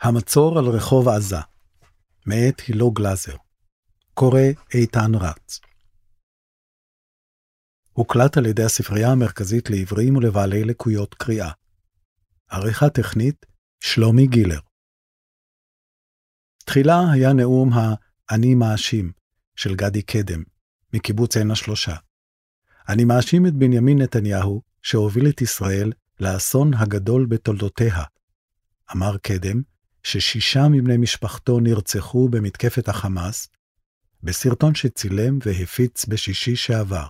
המצור על רחוב עזה, מאת הילו גלאזר, קורא איתן רץ. הוקלט על ידי הספרייה המרכזית לעברים ולבעלי לקויות קריאה. עריכה טכנית, שלומי גילר. תחילה היה נאום ה"אני מאשים" של גדי קדם, מקיבוץ עין השלושה. אני מאשים את בנימין נתניהו, שהוביל את ישראל לאסון הגדול בתולדותיה. אמר קדם, ששישה מבני משפחתו נרצחו במתקפת החמאס, בסרטון שצילם והפיץ בשישי שעבר.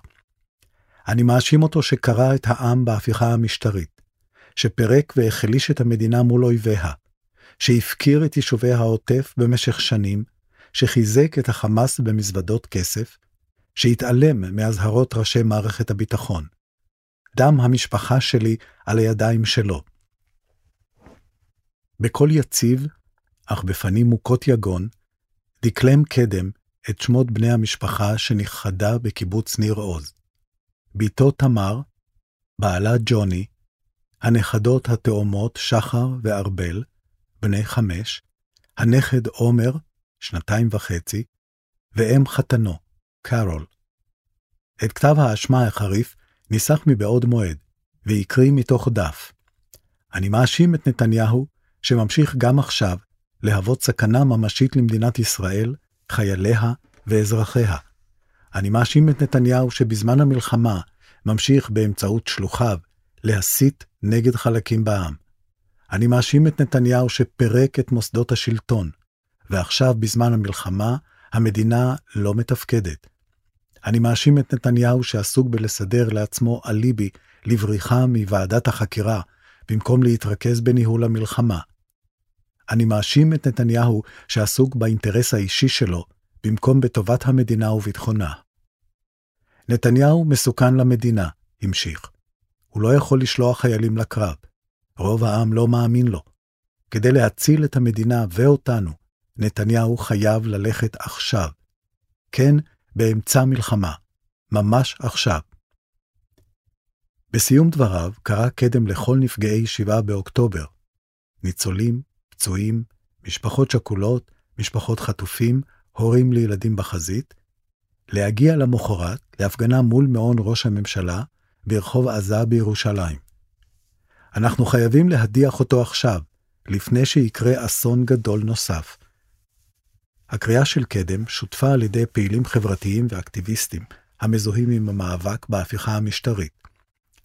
אני מאשים אותו שקרע את העם בהפיכה המשטרית, שפירק והחליש את המדינה מול אויביה, שהפקיר את יישובי העוטף במשך שנים, שחיזק את החמאס במזוודות כסף, שהתעלם מאזהרות ראשי מערכת הביטחון. דם המשפחה שלי על הידיים שלו. בקול יציב, אך בפנים מוכות יגון, דקלם קדם את שמות בני המשפחה שנכחדה בקיבוץ ניר עוז. בתו תמר, בעלה ג'וני, הנכדות התאומות שחר וארבל, בני חמש, הנכד עומר, שנתיים וחצי, ואם חתנו, קארול. את כתב האשמה החריף ניסח מבעוד מועד, והקריא מתוך דף. אני מאשים את נתניהו, שממשיך גם עכשיו להוות סכנה ממשית למדינת ישראל, חייליה ואזרחיה. אני מאשים את נתניהו שבזמן המלחמה ממשיך באמצעות שלוחיו להסית נגד חלקים בעם. אני מאשים את נתניהו שפירק את מוסדות השלטון, ועכשיו בזמן המלחמה המדינה לא מתפקדת. אני מאשים את נתניהו שעסוק בלסדר לעצמו אליבי לבריחה מוועדת החקירה, במקום להתרכז בניהול המלחמה. אני מאשים את נתניהו שעסוק באינטרס האישי שלו, במקום בטובת המדינה וביטחונה. נתניהו מסוכן למדינה, המשיך. הוא לא יכול לשלוח חיילים לקרב. רוב העם לא מאמין לו. כדי להציל את המדינה ואותנו, נתניהו חייב ללכת עכשיו. כן, באמצע מלחמה, ממש עכשיו. בסיום דבריו קרא קדם לכל נפגעי 7 באוקטובר, ניצולים, פצועים, משפחות שכולות, משפחות חטופים, הורים לילדים בחזית, להגיע למחרת להפגנה מול מעון ראש הממשלה ברחוב עזה בירושלים. אנחנו חייבים להדיח אותו עכשיו, לפני שיקרה אסון גדול נוסף. הקריאה של קדם שותפה על ידי פעילים חברתיים ואקטיביסטים המזוהים עם המאבק בהפיכה המשטרית.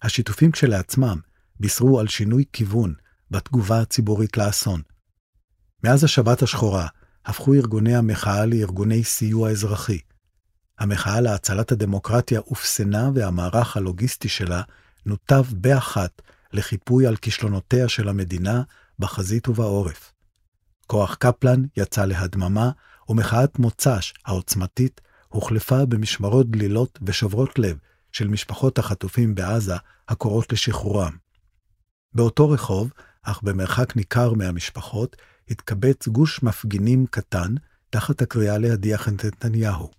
השיתופים כשלעצמם בישרו על שינוי כיוון בתגובה הציבורית לאסון. מאז השבת השחורה הפכו ארגוני המחאה לארגוני סיוע אזרחי. המחאה להצלת הדמוקרטיה אופסנה והמערך הלוגיסטי שלה נותב באחת לחיפוי על כישלונותיה של המדינה בחזית ובעורף. כוח קפלן יצא להדממה, ומחאת מוצ"ש העוצמתית הוחלפה במשמרות דלילות ושוברות לב של משפחות החטופים בעזה הקוראות לשחרורם. באותו רחוב, אך במרחק ניכר מהמשפחות, התקבץ גוש מפגינים קטן תחת הקריאה להדיח את נתניהו.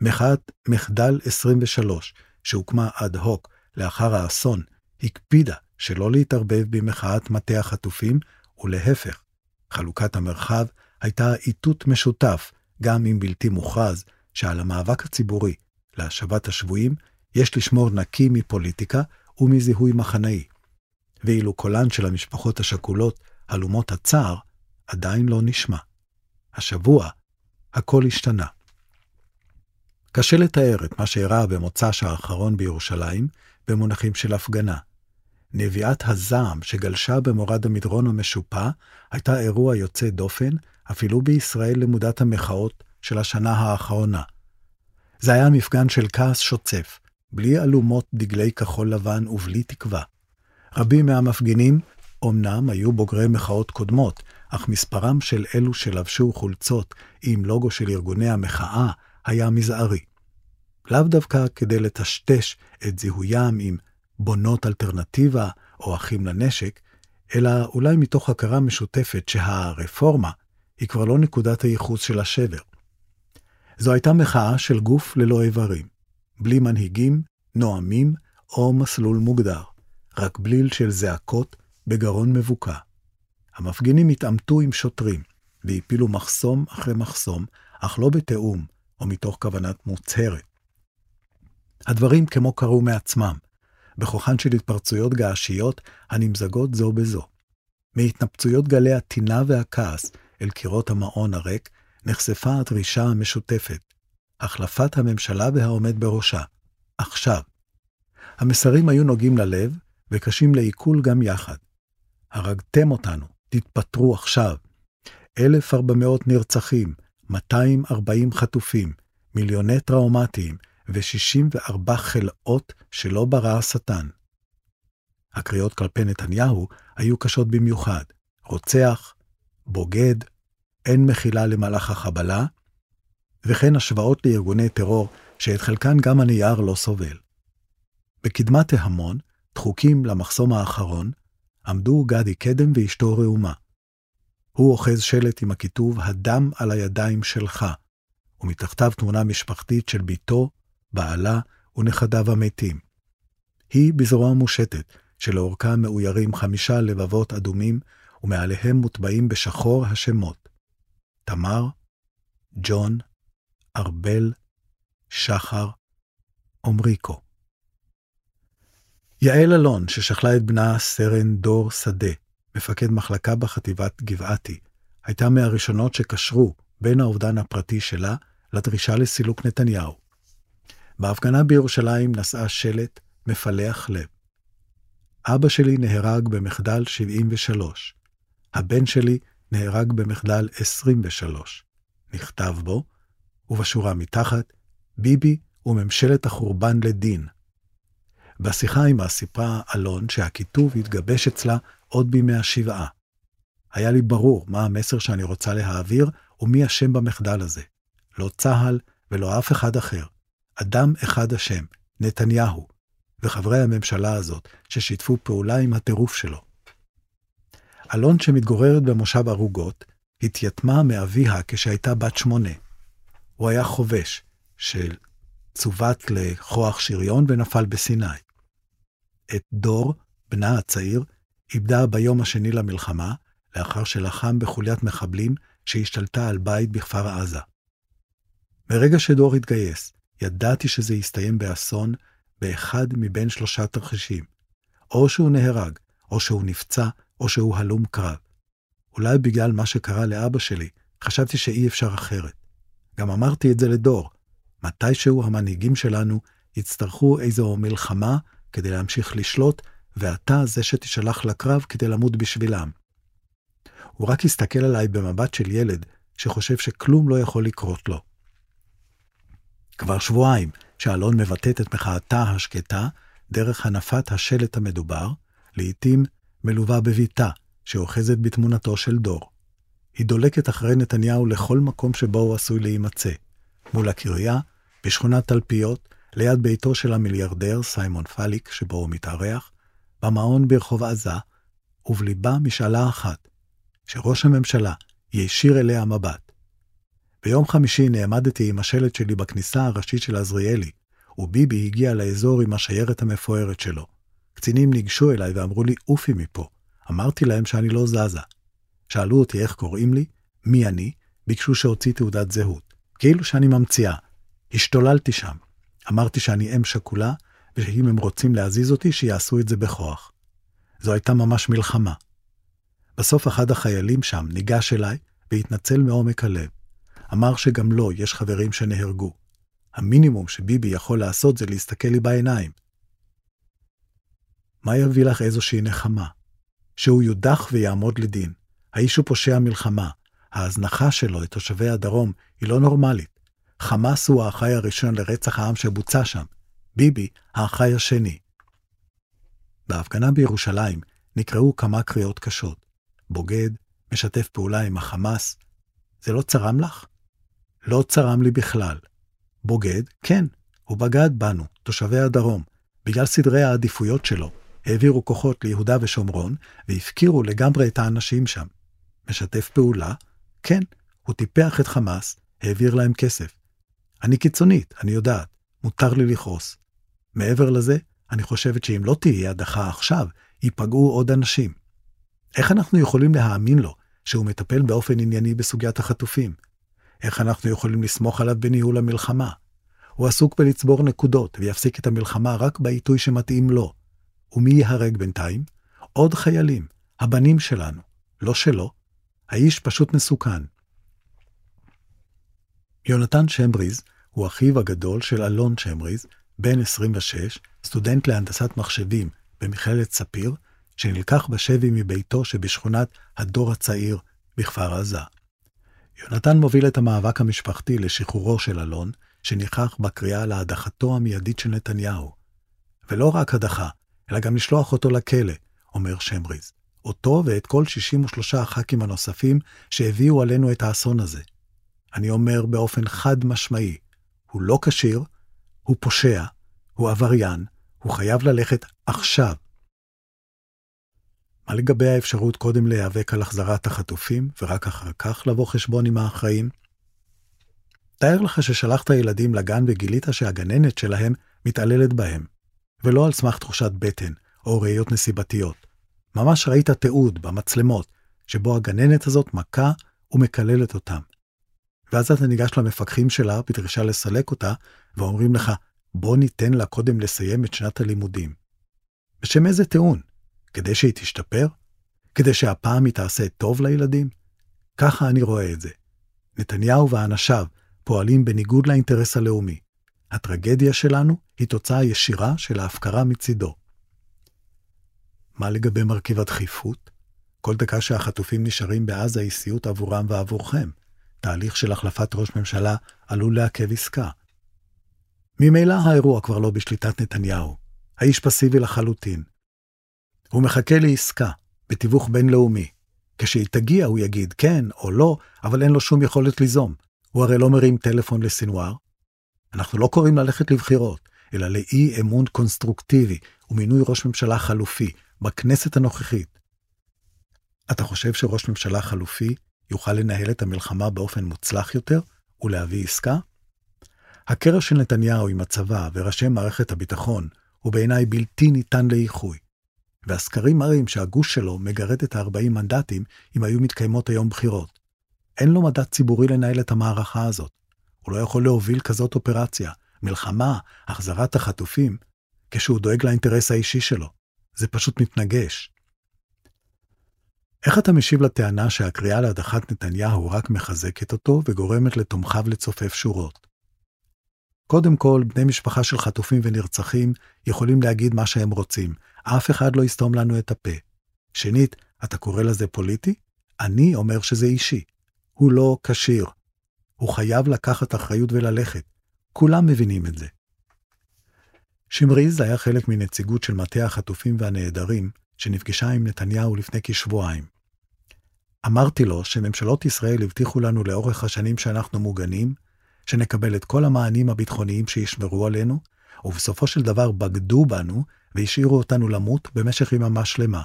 מחאת מחדל 23, שהוקמה אד הוק לאחר האסון, הקפידה שלא להתערבב במחאת מטה החטופים, ולהפך, חלוקת המרחב הייתה איתות משותף, גם אם בלתי מוכרז, שעל המאבק הציבורי להשבת השבויים יש לשמור נקי מפוליטיקה ומזיהוי מחנאי. ואילו קולן של המשפחות השכולות, הלומות הצער, עדיין לא נשמע. השבוע הכל השתנה. קשה לתאר את מה שאירע במוצ"ש האחרון בירושלים במונחים של הפגנה. נביאת הזעם שגלשה במורד המדרון המשופע הייתה אירוע יוצא דופן, אפילו בישראל למודת המחאות של השנה האחרונה. זה היה מפגן של כעס שוצף, בלי אלומות דגלי כחול לבן ובלי תקווה. רבים מהמפגינים אמנם היו בוגרי מחאות קודמות, אך מספרם של אלו שלבשו חולצות עם לוגו של ארגוני המחאה היה מזערי. לאו דווקא כדי לטשטש את זיהוים עם בונות אלטרנטיבה או אחים לנשק, אלא אולי מתוך הכרה משותפת שהרפורמה היא כבר לא נקודת הייחוס של השבר. זו הייתה מחאה של גוף ללא איברים, בלי מנהיגים, נואמים או מסלול מוגדר, רק בליל של זעקות בגרון מבוקע. המפגינים התעמתו עם שוטרים, והפילו מחסום אחרי מחסום, אך לא בתיאום, או מתוך כוונת מוצהרת. הדברים כמו קרו מעצמם, בכוחן של התפרצויות געשיות הנמזגות זו בזו. מהתנפצויות גלי הטינה והכעס אל קירות המעון הריק, נחשפה הדרישה המשותפת, החלפת הממשלה והעומד בראשה, עכשיו. המסרים היו נוגעים ללב, וקשים לעיכול גם יחד. הרגתם אותנו, תתפטרו עכשיו. 1,400 נרצחים, 240 חטופים, מיליוני טראומטיים ו-64 חלאות שלא ברא השטן. הקריאות כלפי נתניהו היו קשות במיוחד. רוצח, בוגד, אין מחילה למלאך החבלה, וכן השוואות לארגוני טרור שאת חלקן גם הנייר לא סובל. בקדמת ההמון, דחוקים למחסום האחרון, עמדו גדי קדם ואשתו ראומה. הוא אוחז שלט עם הכיתוב "הדם על הידיים שלך", ומתחתיו תמונה משפחתית של בתו, בעלה ונכדיו המתים. היא בזרוע מושטת, שלאורכה מאוירים חמישה לבבות אדומים, ומעליהם מוטבעים בשחור השמות תמר, ג'ון, ארבל, שחר, עומריקו. יעל אלון, ששכלה את בנה סרן דור שדה, מפקד מחלקה בחטיבת גבעתי, הייתה מהראשונות שקשרו בין האובדן הפרטי שלה לדרישה לסילוק נתניהו. בהפגנה בירושלים נשאה שלט מפלח לב. אבא שלי נהרג במחדל 73. הבן שלי נהרג במחדל 23. נכתב בו, ובשורה מתחת, ביבי וממשלת החורבן לדין. בשיחה עמה סיפרה אלון שהכיתוב התגבש אצלה עוד בימי השבעה. היה לי ברור מה המסר שאני רוצה להעביר ומי אשם במחדל הזה. לא צה"ל ולא אף אחד אחר. אדם אחד אשם, נתניהו, וחברי הממשלה הזאת, ששיתפו פעולה עם הטירוף שלו. אלון, שמתגוררת במושב ערוגות, התייתמה מאביה כשהייתה בת שמונה. הוא היה חובש, שצוות לכוח שריון ונפל בסיני. את דור, בנה הצעיר, איבדה ביום השני למלחמה, לאחר שלחם בחוליית מחבלים שהשתלטה על בית בכפר עזה. מרגע שדור התגייס, ידעתי שזה יסתיים באסון באחד מבין שלושה תרחישים. או שהוא נהרג, או שהוא נפצע, או שהוא הלום קרב. אולי בגלל מה שקרה לאבא שלי, חשבתי שאי אפשר אחרת. גם אמרתי את זה לדור, מתישהו המנהיגים שלנו יצטרכו איזו מלחמה כדי להמשיך לשלוט, ואתה זה שתשלח לקרב כדי למות בשבילם. הוא רק הסתכל עליי במבט של ילד שחושב שכלום לא יכול לקרות לו. כבר שבועיים שאלון מבטאת את מחאתה השקטה דרך הנפת השלט המדובר, לעתים מלווה בביתה שאוחזת בתמונתו של דור. היא דולקת אחרי נתניהו לכל מקום שבו הוא עשוי להימצא, מול הקריה, בשכונת תלפיות, ליד ביתו של המיליארדר סיימון פליק, שבו הוא מתארח, במעון ברחוב עזה, ובליבה משאלה אחת, שראש הממשלה יישיר אליה מבט. ביום חמישי נעמדתי עם השלט שלי בכניסה הראשית של עזריאלי, וביבי הגיע לאזור עם השיירת המפוארת שלו. קצינים ניגשו אליי ואמרו לי, עופי מפה. אמרתי להם שאני לא זזה. שאלו אותי איך קוראים לי, מי אני, ביקשו שאוציא תעודת זהות. כאילו שאני ממציאה. השתוללתי שם. אמרתי שאני אם שכולה, ושאם הם רוצים להזיז אותי, שיעשו את זה בכוח. זו הייתה ממש מלחמה. בסוף אחד החיילים שם ניגש אליי והתנצל מעומק הלב. אמר שגם לו יש חברים שנהרגו. המינימום שביבי יכול לעשות זה להסתכל לי בעיניים. מה יביא לך איזושהי נחמה? שהוא יודח ויעמוד לדין. האיש הוא פושע מלחמה. ההזנחה שלו את תושבי הדרום היא לא נורמלית. חמאס הוא האחראי הראשון לרצח העם שבוצע שם. ביבי, האחראי השני. בהפגנה בירושלים נקראו כמה קריאות קשות. בוגד, משתף פעולה עם החמאס. זה לא צרם לך? לא צרם לי בכלל. בוגד? כן, הוא בגד בנו, תושבי הדרום, בגלל סדרי העדיפויות שלו. העבירו כוחות ליהודה ושומרון, והפקירו לגמרי את האנשים שם. משתף פעולה? כן, הוא טיפח את חמאס, העביר להם כסף. אני קיצונית, אני יודעת, מותר לי לכעוס. מעבר לזה, אני חושבת שאם לא תהיה הדחה עכשיו, ייפגעו עוד אנשים. איך אנחנו יכולים להאמין לו שהוא מטפל באופן ענייני בסוגיית החטופים? איך אנחנו יכולים לסמוך עליו בניהול המלחמה? הוא עסוק בלצבור נקודות ויפסיק את המלחמה רק בעיתוי שמתאים לו. ומי ייהרג בינתיים? עוד חיילים, הבנים שלנו, לא שלו. האיש פשוט מסוכן. יונתן שמבריז הוא אחיו הגדול של אלון שמבריז, בן 26, סטודנט להנדסת מחשבים במכללת ספיר, שנלקח בשבי מביתו שבשכונת הדור הצעיר בכפר עזה. יונתן מוביל את המאבק המשפחתי לשחרורו של אלון, שניחח בקריאה להדחתו המיידית של נתניהו. ולא רק הדחה, אלא גם לשלוח אותו לכלא, אומר שמריז. אותו ואת כל 63 הח"כים הנוספים שהביאו עלינו את האסון הזה. אני אומר באופן חד משמעי, הוא לא כשיר, הוא פושע, הוא עבריין, הוא חייב ללכת עכשיו. מה לגבי האפשרות קודם להיאבק על החזרת החטופים, ורק אחר כך לבוא חשבון עם האחראים? תאר לך ששלחת ילדים לגן וגילית שהגננת שלהם מתעללת בהם, ולא על סמך תחושת בטן או ראיות נסיבתיות. ממש ראית תיעוד במצלמות, שבו הגננת הזאת מכה ומקללת אותם. ואז אתה ניגש למפקחים שלה בדרישה לסלק אותה, ואומרים לך, בוא ניתן לה קודם לסיים את שנת הלימודים. בשם איזה טיעון? כדי שהיא תשתפר? כדי שהפעם היא תעשה טוב לילדים? ככה אני רואה את זה. נתניהו ואנשיו פועלים בניגוד לאינטרס הלאומי. הטרגדיה שלנו היא תוצאה ישירה של ההפקרה מצידו. מה לגבי מרכיב הדחיפות? כל דקה שהחטופים נשארים בעזה היא סיוט עבורם ועבורכם. תהליך של החלפת ראש ממשלה עלול לעכב עסקה. ממילא האירוע כבר לא בשליטת נתניהו. האיש פסיבי לחלוטין. הוא מחכה לעסקה, בתיווך בינלאומי. כשהיא תגיע הוא יגיד כן או לא, אבל אין לו שום יכולת ליזום. הוא הרי לא מרים טלפון לסינואר. אנחנו לא קוראים ללכת לבחירות, אלא לאי אמון קונסטרוקטיבי ומינוי ראש ממשלה חלופי בכנסת הנוכחית. אתה חושב שראש ממשלה חלופי יוכל לנהל את המלחמה באופן מוצלח יותר ולהביא עסקה? הקרע של נתניהו עם הצבא וראשי מערכת הביטחון הוא בעיניי בלתי ניתן לאיחוי. והסקרים מראים שהגוש שלו מגרד את ה-40 מנדטים אם היו מתקיימות היום בחירות. אין לו מדע ציבורי לנהל את המערכה הזאת. הוא לא יכול להוביל כזאת אופרציה, מלחמה, החזרת החטופים, כשהוא דואג לאינטרס האישי שלו. זה פשוט מתנגש. איך אתה משיב לטענה שהקריאה להדחת נתניהו רק מחזקת אותו וגורמת לתומכיו לצופף שורות? קודם כל, בני משפחה של חטופים ונרצחים יכולים להגיד מה שהם רוצים, אף אחד לא יסתום לנו את הפה. שנית, אתה קורא לזה פוליטי? אני אומר שזה אישי. הוא לא כשיר. הוא חייב לקחת אחריות וללכת. כולם מבינים את זה. שמריז היה חלק מנציגות של מטה החטופים והנעדרים, שנפגשה עם נתניהו לפני כשבועיים. אמרתי לו שממשלות ישראל הבטיחו לנו לאורך השנים שאנחנו מוגנים, שנקבל את כל המענים הביטחוניים שישמרו עלינו, ובסופו של דבר בגדו בנו והשאירו אותנו למות במשך יממה שלמה.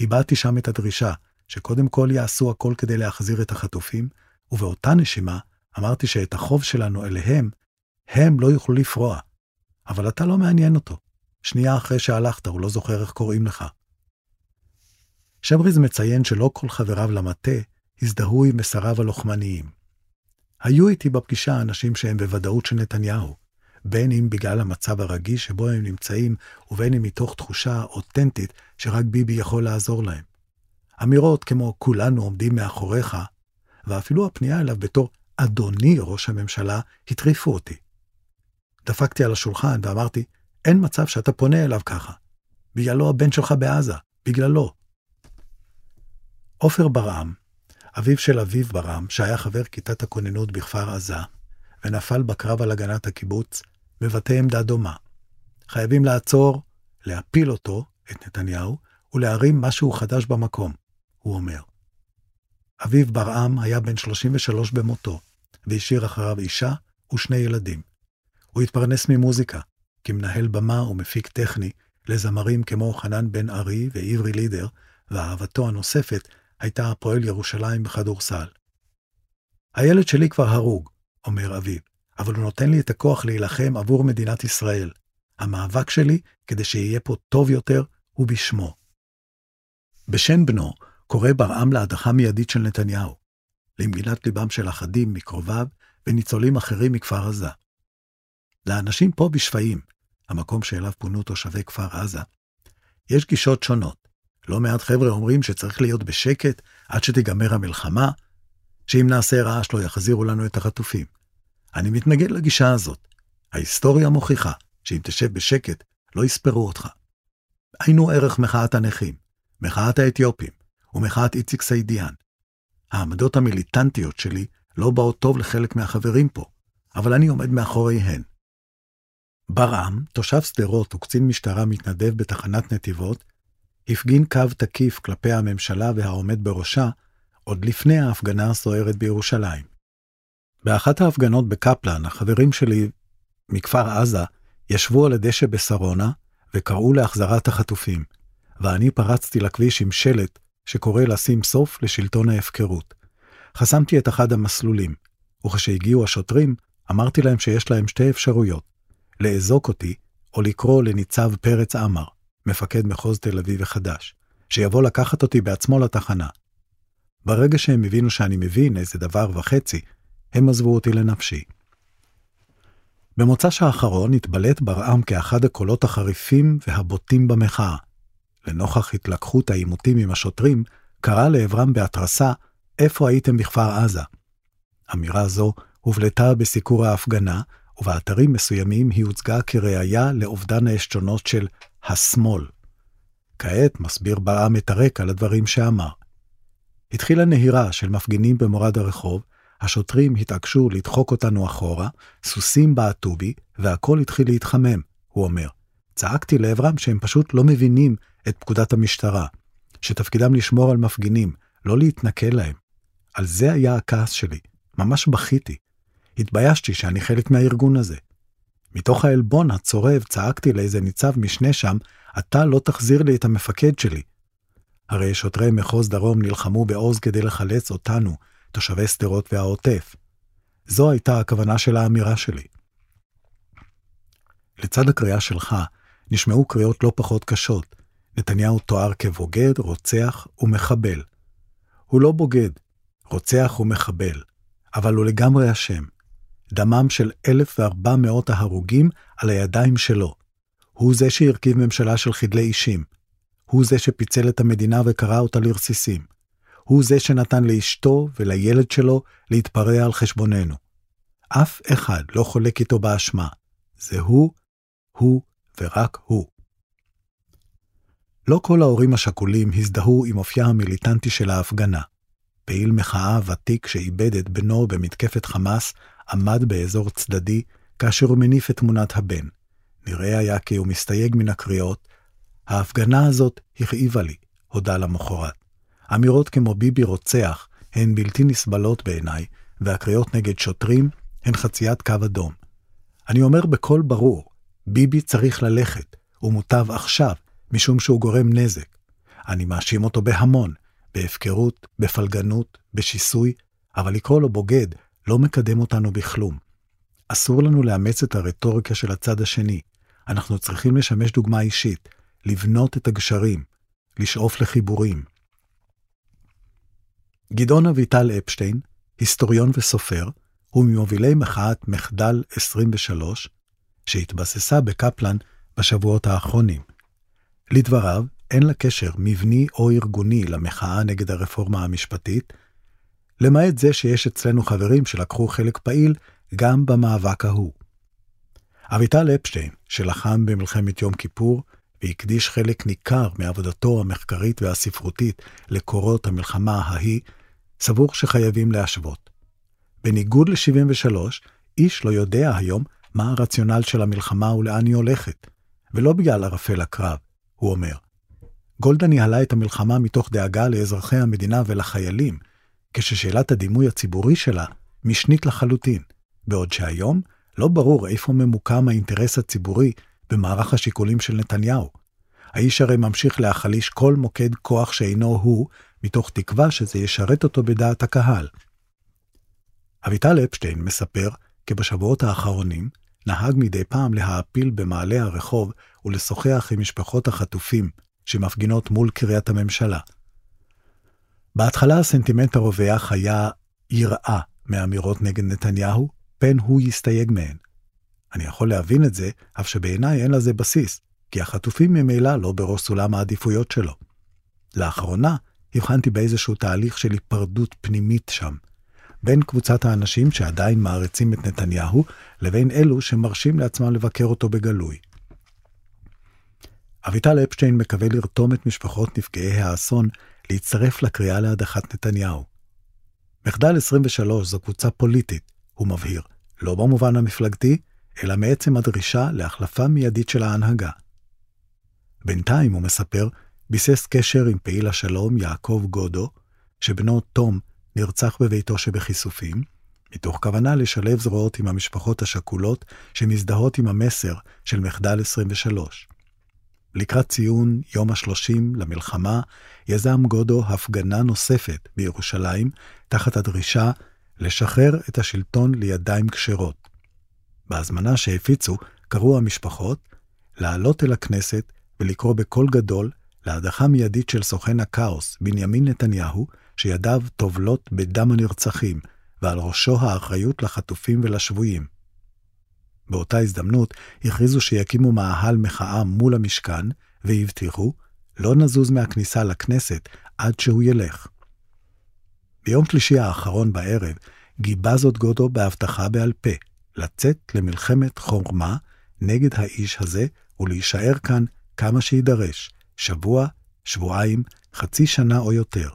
הבעתי שם את הדרישה שקודם כל יעשו הכל כדי להחזיר את החטופים, ובאותה נשימה אמרתי שאת החוב שלנו אליהם, הם לא יוכלו לפרוע. אבל אתה לא מעניין אותו. שנייה אחרי שהלכת, הוא לא זוכר איך קוראים לך. שבריז מציין שלא כל חבריו למטה הזדהו עם מסריו הלוחמניים. היו איתי בפגישה אנשים שהם בוודאות של נתניהו, בין אם בגלל המצב הרגיש שבו הם נמצאים, ובין אם מתוך תחושה אותנטית שרק ביבי יכול לעזור להם. אמירות כמו כולנו עומדים מאחוריך, ואפילו הפנייה אליו בתור אדוני ראש הממשלה, הטריפו אותי. דפקתי על השולחן ואמרתי, אין מצב שאתה פונה אליו ככה. בגללו הבן שלך בעזה, בגללו. עופר ברעם, אביו של אביב ברעם, שהיה חבר כיתת הכוננות בכפר עזה, ונפל בקרב על הגנת הקיבוץ, מבטא עמדה דומה. חייבים לעצור, להפיל אותו, את נתניהו, ולהרים משהו חדש במקום, הוא אומר. אביב ברעם היה בן 33 במותו, והשאיר אחריו אישה ושני ילדים. הוא התפרנס ממוזיקה, כמנהל במה ומפיק טכני לזמרים כמו חנן בן ארי ועברי לידר, ואהבתו הנוספת הייתה הפועל ירושלים בכדורסל. הילד שלי כבר הרוג, אומר אביו, אבל הוא נותן לי את הכוח להילחם עבור מדינת ישראל. המאבק שלי, כדי שיהיה פה טוב יותר, הוא בשמו. בשן בנו קורא ברעם להדחה מיידית של נתניהו, למגילת ליבם של אחדים מקרוביו וניצולים אחרים מכפר עזה. לאנשים פה בשפיים, המקום שאליו פונו תושבי כפר עזה, יש גישות שונות. לא מעט חבר'ה אומרים שצריך להיות בשקט עד שתיגמר המלחמה, שאם נעשה רעש לא יחזירו לנו את החטופים. אני מתנגד לגישה הזאת. ההיסטוריה מוכיחה שאם תשב בשקט, לא יספרו אותך. היינו ערך מחאת הנכים, מחאת האתיופים ומחאת איציק סעידיאן. העמדות המיליטנטיות שלי לא באות טוב לחלק מהחברים פה, אבל אני עומד מאחוריהן. ברעם, תושב שדרות וקצין משטרה מתנדב בתחנת נתיבות, הפגין קו תקיף כלפי הממשלה והעומד בראשה עוד לפני ההפגנה הסוערת בירושלים. באחת ההפגנות בקפלן, החברים שלי מכפר עזה ישבו על הדשא בשרונה וקראו להחזרת החטופים, ואני פרצתי לכביש עם שלט שקורא לשים סוף לשלטון ההפקרות. חסמתי את אחד המסלולים, וכשהגיעו השוטרים, אמרתי להם שיש להם שתי אפשרויות, לאזוק אותי, או לקרוא לניצב פרץ עמר, מפקד מחוז תל אביב החדש, שיבוא לקחת אותי בעצמו לתחנה. ברגע שהם הבינו שאני מבין איזה דבר וחצי, הם עזבו אותי לנפשי. במוצ"ש האחרון התבלט ברעם כאחד הקולות החריפים והבוטים במחאה. לנוכח התלקחות העימותים עם השוטרים, קרא לעברם בהתרסה, איפה הייתם בכפר עזה? אמירה זו הובלטה בסיקור ההפגנה, ובאתרים מסוימים היא הוצגה כראיה לאובדן העשתונות של השמאל. כעת מסביר ברעם את הרקע לדברים שאמר. התחילה נהירה של מפגינים במורד הרחוב, השוטרים התעקשו לדחוק אותנו אחורה, סוסים בעטו בי, והכל התחיל להתחמם, הוא אומר. צעקתי לעברם שהם פשוט לא מבינים את פקודת המשטרה, שתפקידם לשמור על מפגינים, לא להתנכל להם. על זה היה הכעס שלי, ממש בכיתי. התביישתי שאני חלק מהארגון הזה. מתוך העלבון הצורב צעקתי לאיזה ניצב משנה שם, אתה לא תחזיר לי את המפקד שלי. הרי שוטרי מחוז דרום נלחמו בעוז כדי לחלץ אותנו, תושבי שדרות והעוטף. זו הייתה הכוונה של האמירה שלי. לצד הקריאה שלך, נשמעו קריאות לא פחות קשות. נתניהו תואר כבוגד, רוצח ומחבל. הוא לא בוגד, רוצח ומחבל, אבל הוא לגמרי אשם. דמם של 1,400 ההרוגים על הידיים שלו. הוא זה שהרכיב ממשלה של חדלי אישים. הוא זה שפיצל את המדינה וקרע אותה לרסיסים. הוא זה שנתן לאשתו ולילד שלו להתפרע על חשבוננו. אף אחד לא חולק איתו באשמה. זה הוא, הוא ורק הוא. לא כל ההורים השכולים הזדהו עם אופייה המיליטנטי של ההפגנה. פעיל מחאה ותיק שאיבד את בנו במתקפת חמאס עמד באזור צדדי כאשר הוא מניף את תמונת הבן. נראה היה כי הוא מסתייג מן הקריאות. ההפגנה הזאת הכאיבה לי, הודה למחרת. אמירות כמו ביבי רוצח הן בלתי נסבלות בעיניי, והקריאות נגד שוטרים הן חציית קו אדום. אני אומר בקול ברור, ביבי צריך ללכת, ומוטב עכשיו, משום שהוא גורם נזק. אני מאשים אותו בהמון, בהפקרות, בפלגנות, בשיסוי, אבל לקרוא לו בוגד לא מקדם אותנו בכלום. אסור לנו לאמץ את הרטוריקה של הצד השני. אנחנו צריכים לשמש דוגמה אישית, לבנות את הגשרים, לשאוף לחיבורים. גדעון אביטל אפשטיין, היסטוריון וסופר, הוא ממובילי מחאת מחדל 23, שהתבססה בקפלן בשבועות האחרונים. לדבריו, אין לה קשר מבני או ארגוני למחאה נגד הרפורמה המשפטית, למעט זה שיש אצלנו חברים שלקחו חלק פעיל גם במאבק ההוא. אביטל אפשטיין, שלחם במלחמת יום כיפור, והקדיש חלק ניכר מעבודתו המחקרית והספרותית לקורות המלחמה ההיא, סבור שחייבים להשוות. בניגוד ל-73, איש לא יודע היום מה הרציונל של המלחמה ולאן היא הולכת, ולא בגלל ערפל הקרב, הוא אומר. גולדה ניהלה את המלחמה מתוך דאגה לאזרחי המדינה ולחיילים, כששאלת הדימוי הציבורי שלה משנית לחלוטין, בעוד שהיום לא ברור איפה ממוקם האינטרס הציבורי במערך השיקולים של נתניהו. האיש הרי ממשיך להחליש כל מוקד כוח שאינו הוא, מתוך תקווה שזה ישרת אותו בדעת הקהל. אביטל אפשטיין מספר כי בשבועות האחרונים נהג מדי פעם להעפיל במעלה הרחוב ולשוחח עם משפחות החטופים שמפגינות מול קריית הממשלה. בהתחלה הסנטימנט הרווח היה יראה מאמירות נגד נתניהו, פן הוא יסתייג מהן. אני יכול להבין את זה, אף שבעיניי אין לזה בסיס, כי החטופים ממילא לא בראש סולם העדיפויות שלו. לאחרונה הבחנתי באיזשהו תהליך של היפרדות פנימית שם, בין קבוצת האנשים שעדיין מעריצים את נתניהו, לבין אלו שמרשים לעצמם לבקר אותו בגלוי. אביטל אפשטיין מקווה לרתום את משפחות נפגעי האסון להצטרף לקריאה להדחת נתניהו. מחדל 23 זו קבוצה פוליטית, הוא מבהיר, לא במובן המפלגתי, אלא מעצם הדרישה להחלפה מיידית של ההנהגה. בינתיים, הוא מספר, ביסס קשר עם פעיל השלום יעקב גודו, שבנו תום נרצח בביתו שבחישופים, מתוך כוונה לשלב זרועות עם המשפחות השכולות שמזדהות עם המסר של מחדל 23. לקראת ציון יום ה-30 למלחמה, יזם גודו הפגנה נוספת בירושלים, תחת הדרישה לשחרר את השלטון לידיים כשרות. בהזמנה שהפיצו, קראו המשפחות לעלות אל הכנסת ולקרוא בקול גדול להדחה מיידית של סוכן הכאוס, בנימין נתניהו, שידיו טובלות בדם הנרצחים, ועל ראשו האחריות לחטופים ולשבויים. באותה הזדמנות הכריזו שיקימו מאהל מחאה מול המשכן, והבטיחו, לא נזוז מהכניסה לכנסת עד שהוא ילך. ביום שלישי האחרון בערב גיבה זאת גודו בהבטחה בעל פה, לצאת למלחמת חורמה נגד האיש הזה ולהישאר כאן כמה שיידרש, שבוע, שבועיים, חצי שנה או יותר.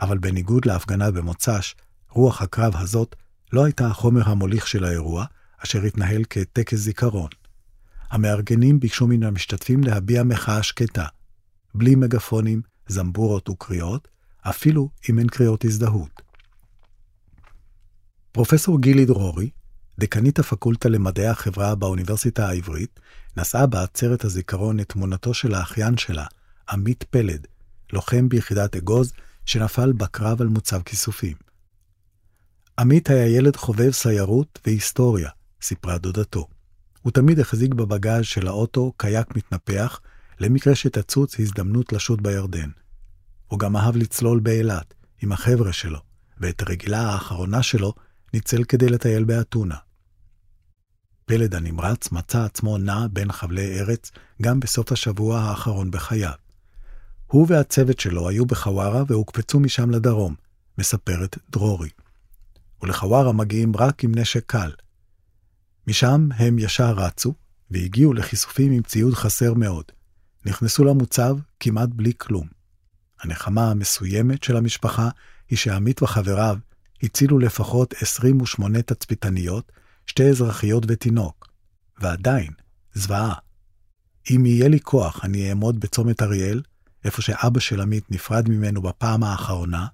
אבל בניגוד להפגנה במוצ"ש, רוח הקרב הזאת לא הייתה החומר המוליך של האירוע, אשר התנהל כטקס זיכרון. המארגנים ביקשו מן המשתתפים להביע מחאה שקטה, בלי מגפונים, זמבורות וקריאות, אפילו אם אין קריאות הזדהות. פרופסור גילי דרורי, דקנית הפקולטה למדעי החברה באוניברסיטה העברית, נשאה בעצרת הזיכרון את תמונתו של האחיין שלה, עמית פלד, לוחם ביחידת אגוז, שנפל בקרב על מוצב כיסופים. עמית היה ילד חובב סיירות והיסטוריה, סיפרה דודתו. הוא תמיד החזיק בבגאז' של האוטו קייק מתנפח, למקרה שתצוץ הזדמנות לשוט בירדן. הוא גם אהב לצלול באילת, עם החבר'ה שלו, ואת הרגילה האחרונה שלו ניצל כדי לטייל באתונה. פלד הנמרץ מצא עצמו נע בין חבלי ארץ גם בסוף השבוע האחרון בחייו. הוא והצוות שלו היו בחווארה והוקפצו משם לדרום, מספרת דרורי. ולחווארה מגיעים רק עם נשק קל. משם הם ישר רצו, והגיעו לכיסופים עם ציוד חסר מאוד. נכנסו למוצב כמעט בלי כלום. הנחמה המסוימת של המשפחה היא שעמית וחבריו הצילו לפחות 28 תצפיתניות, שתי אזרחיות ותינוק. ועדיין, זוועה. אם יהיה לי כוח, אני אעמוד בצומת אריאל, איפה שאבא של עמית נפרד ממנו בפעם האחרונה,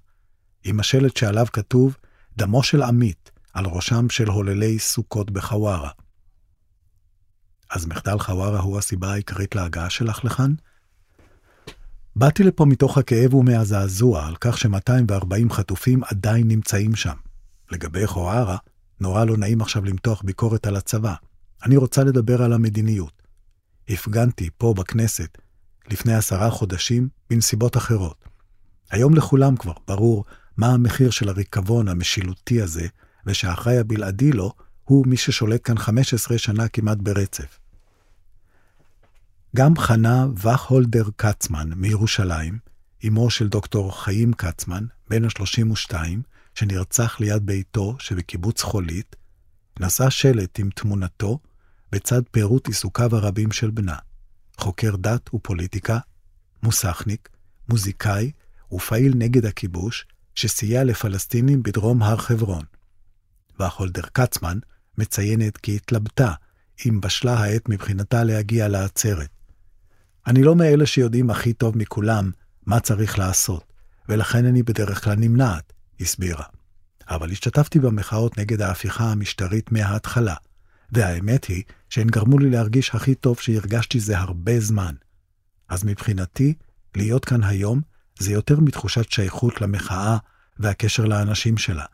עם השלט שעליו כתוב דמו של עמית על ראשם של הוללי סוכות בחווארה. אז מחדל חווארה הוא הסיבה העיקרית להגעה שלך לכאן? באתי לפה מתוך הכאב ומהזעזוע על כך ש-240 חטופים עדיין נמצאים שם. לגבי חווארה, נורא לא נעים עכשיו למתוח ביקורת על הצבא. אני רוצה לדבר על המדיניות. הפגנתי פה בכנסת לפני עשרה חודשים בנסיבות אחרות. היום לכולם כבר ברור מה המחיר של הריקבון המשילותי הזה, ושהאחראי הבלעדי לו הוא מי ששולט כאן 15 שנה כמעט ברצף. גם חנה וכהולדר קצמן מירושלים, אמו של דוקטור חיים קצמן, בן ה-32, שנרצח ליד ביתו שבקיבוץ חולית, נשא שלט עם תמונתו בצד פירוט עיסוקיו הרבים של בנה. חוקר דת ופוליטיקה, מוסכניק, מוזיקאי ופעיל נגד הכיבוש, שסייע לפלסטינים בדרום הר חברון. והחולדר קצמן מציינת כי התלבטה אם בשלה העת מבחינתה להגיע לעצרת. אני לא מאלה שיודעים הכי טוב מכולם מה צריך לעשות, ולכן אני בדרך כלל נמנעת, הסבירה. אבל השתתפתי במחאות נגד ההפיכה המשטרית מההתחלה, והאמת היא שהן גרמו לי להרגיש הכי טוב שהרגשתי זה הרבה זמן. אז מבחינתי, להיות כאן היום זה יותר מתחושת שייכות למחאה והקשר לאנשים שלה.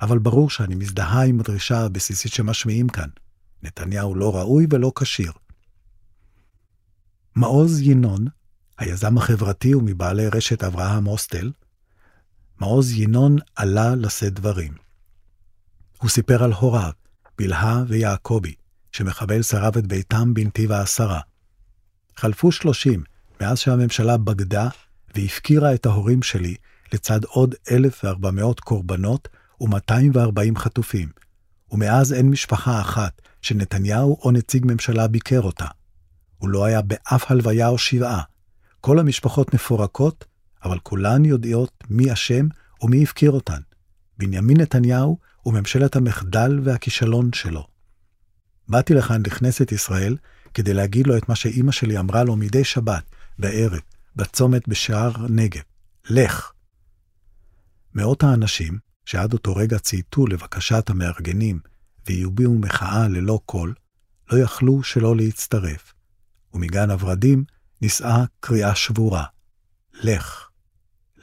אבל ברור שאני מזדהה עם הדרישה הבסיסית שמשמיעים כאן. נתניהו לא ראוי ולא כשיר. מעוז ינון, היזם החברתי ומבעלי רשת אברהם הוסטל, מעוז ינון עלה לשאת דברים. הוא סיפר על הוריו, בלהה ויעקבי, שמחבל שרף את ביתם בנתיב העשרה. חלפו שלושים מאז שהממשלה בגדה והפקירה את ההורים שלי לצד עוד 1,400 קורבנות ו-240 חטופים, ומאז אין משפחה אחת שנתניהו או נציג ממשלה ביקר אותה. הוא לא היה באף הלוויה או שבעה. כל המשפחות מפורקות, אבל כולן יודעות מי אשם ומי הפקיר אותן. בנימין נתניהו וממשלת המחדל והכישלון שלו. באתי לכאן לכנסת ישראל כדי להגיד לו את מה שאימא שלי אמרה לו מדי שבת, בערב, בצומת בשער נגב. לך. מאות האנשים, שעד אותו רגע צייתו לבקשת המארגנים והביעו מחאה ללא קול, לא יכלו שלא להצטרף, ומגן הורדים נישאה קריאה שבורה, לך,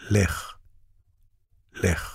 לך, לך.